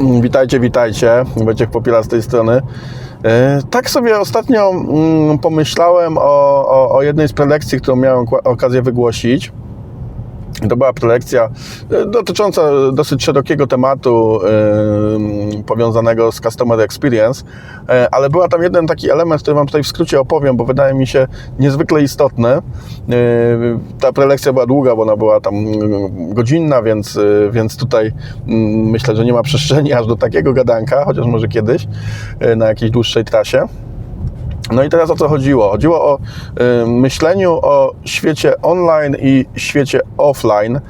Witajcie, witajcie. Wojciech Popiela z tej strony. E, Tak sobie ostatnio mm, pomyślałem o, o, o jednej z prelekcji, którą miałem okazję wygłosić. To była prelekcja e, dotycząca dosyć szerokiego tematu e, powiązanego z Customer Experience, e, ale była tam jeden taki element, który Wam tutaj w skrócie opowiem, bo wydaje mi się niezwykle istotny. Ta prelekcja była długa, bo ona była tam godzinna, więc, więc tutaj mm, myślę, że nie ma przestrzeni aż do takiego gadanka, chociaż może kiedyś na jakiejś dłuższej trasie. No i teraz o co chodziło? Chodziło o y, myśleniu o świecie online i świecie offline y,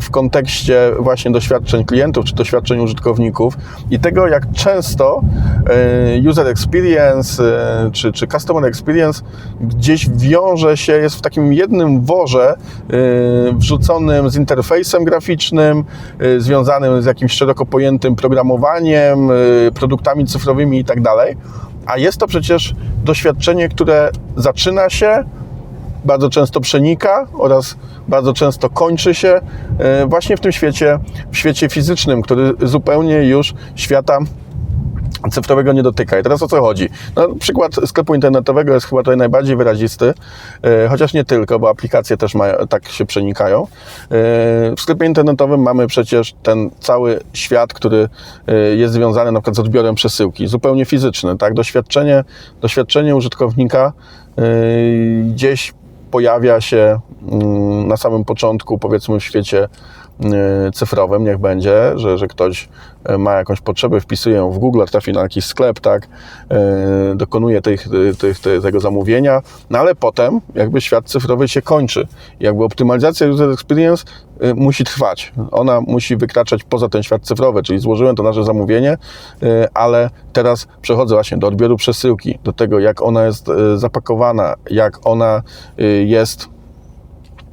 w kontekście właśnie doświadczeń klientów czy doświadczeń użytkowników i tego, jak często y, user experience czy, czy customer experience gdzieś wiąże się, jest w takim jednym worze wrzuconym z interfejsem graficznym, związanym z jakimś szeroko pojętym programowaniem, produktami cyfrowymi i tak dalej. A jest to przecież doświadczenie, które zaczyna się, bardzo często przenika oraz bardzo często kończy się e, właśnie w tym świecie, w świecie fizycznym, który zupełnie już świata cyfrowego nie dotyka. I teraz o co chodzi? No, przykład sklepu internetowego jest chyba tutaj najbardziej wyrazisty, e, chociaż nie tylko, bo aplikacje też mają, tak się przenikają. E, w sklepie internetowym mamy przecież ten cały świat, który e, jest związany na przykład z odbiorem przesyłki, zupełnie fizyczny, tak? Doświadczenie, doświadczenie użytkownika gdzieś pojawia się mm, na samym początku, powiedzmy w świecie y, cyfrowym, niech będzie, że, że ktoś y, ma jakąś potrzebę, wpisuje ją w Google, trafi na jakiś sklep, tak, y, dokonuje tych, tych, tego zamówienia, no ale potem jakby świat cyfrowy się kończy. Jakby optymalizacja user experience musi trwać. Ona musi wykraczać poza ten świat cyfrowy, czyli złożyłem to nasze zamówienie, ale teraz przechodzę właśnie do odbioru przesyłki, do tego jak ona jest zapakowana, jak ona jest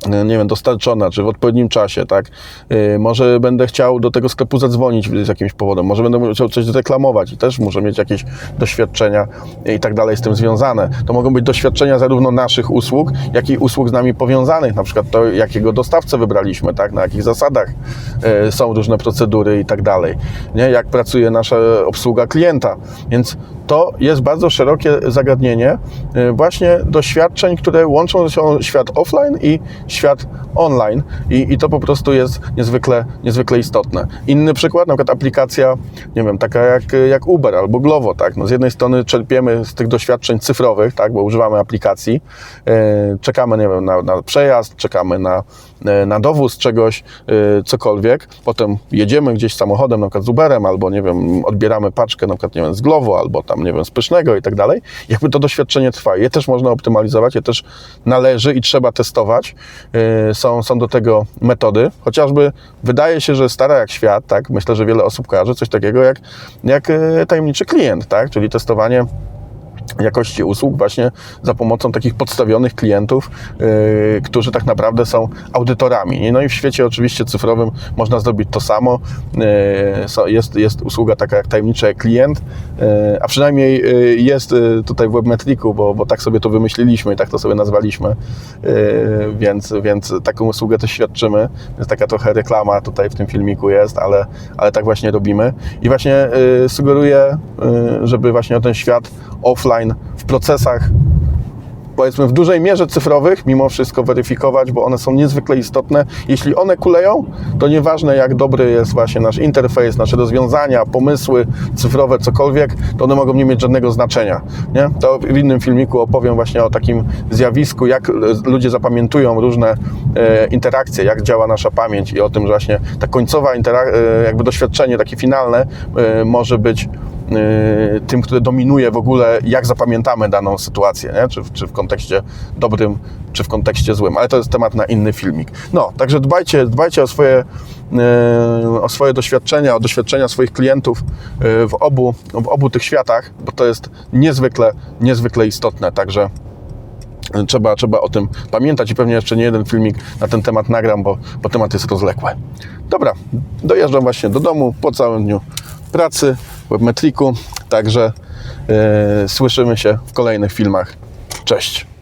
nie wiem, dostarczona, czy w odpowiednim czasie, tak? Yy, może będę chciał do tego sklepu zadzwonić z jakimś powodem, może będę chciał coś zreklamować i też muszę mieć jakieś doświadczenia i tak dalej z tym związane. To mogą być doświadczenia zarówno naszych usług, jak i usług z nami powiązanych, na przykład to, jakiego dostawcę wybraliśmy, tak? Na jakich zasadach yy, są różne procedury i tak dalej, nie? Jak pracuje nasza obsługa klienta, więc to jest bardzo szerokie zagadnienie yy, właśnie doświadczeń, które łączą się świat offline i świat online. I, i to po prostu jest niezwykle, niezwykle istotne. Inny przykład, na przykład aplikacja, nie wiem, taka jak, jak Uber albo Glovo, tak, no z jednej strony czerpiemy z tych doświadczeń cyfrowych, tak, bo używamy aplikacji, e, czekamy, nie wiem, na, na przejazd, czekamy na, e, na dowóz czegoś, cokolwiek, potem jedziemy gdzieś samochodem, na przykład z Uberem, albo, nie wiem, odbieramy paczkę, na przykład, nie wiem, z Glovo, albo tam, nie wiem, z Pysznego i tak dalej, jakby to doświadczenie trwa. Je też można optymalizować, je też należy i trzeba testować, Yy, są, są do tego metody, chociażby wydaje się, że stara jak świat, tak, myślę, że wiele osób kojarzy coś takiego jak, jak yy, tajemniczy klient, tak, czyli testowanie jakości usług właśnie za pomocą takich podstawionych klientów, yy, którzy tak naprawdę są audytorami. No i w świecie oczywiście cyfrowym można zrobić to samo. Yy, jest, jest usługa taka jak tajemniczy klient, yy, a przynajmniej yy, jest yy, tutaj w Webmetriku, bo, bo tak sobie to wymyśliliśmy i tak to sobie nazwaliśmy, yy, więc, więc taką usługę też świadczymy. Więc taka trochę reklama tutaj w tym filmiku jest, ale, ale tak właśnie robimy. I właśnie sugeruję, żeby właśnie o ten świat offline w procesach powiedzmy w dużej mierze cyfrowych mimo wszystko weryfikować, bo one są niezwykle istotne. Jeśli one kuleją, to nieważne jak dobry jest właśnie nasz interfejs, nasze rozwiązania, pomysły cyfrowe, cokolwiek, to one mogą nie mieć żadnego znaczenia. Nie? To w innym filmiku opowiem właśnie o takim zjawisku, jak ludzie zapamiętują różne e, interakcje, jak działa nasza pamięć i o tym, że właśnie ta końcowa e, jakby doświadczenie takie finalne e, może być tym, które dominuje w ogóle, jak zapamiętamy daną sytuację, nie? Czy, czy w kontekście dobrym, czy w kontekście złym, ale to jest temat na inny filmik. No, także dbajcie, dbajcie o swoje, y, o swoje doświadczenia, o doświadczenia swoich klientów y, w obu, w obu tych światach, bo to jest niezwykle, niezwykle istotne, także trzeba, trzeba o tym pamiętać i pewnie jeszcze nie jeden filmik na ten temat nagram, bo, bo temat jest rozległy. Dobra, dojeżdżam właśnie do domu po całym dniu pracy Webmetriku, także yy, słyszymy się w kolejnych filmach. Cześć!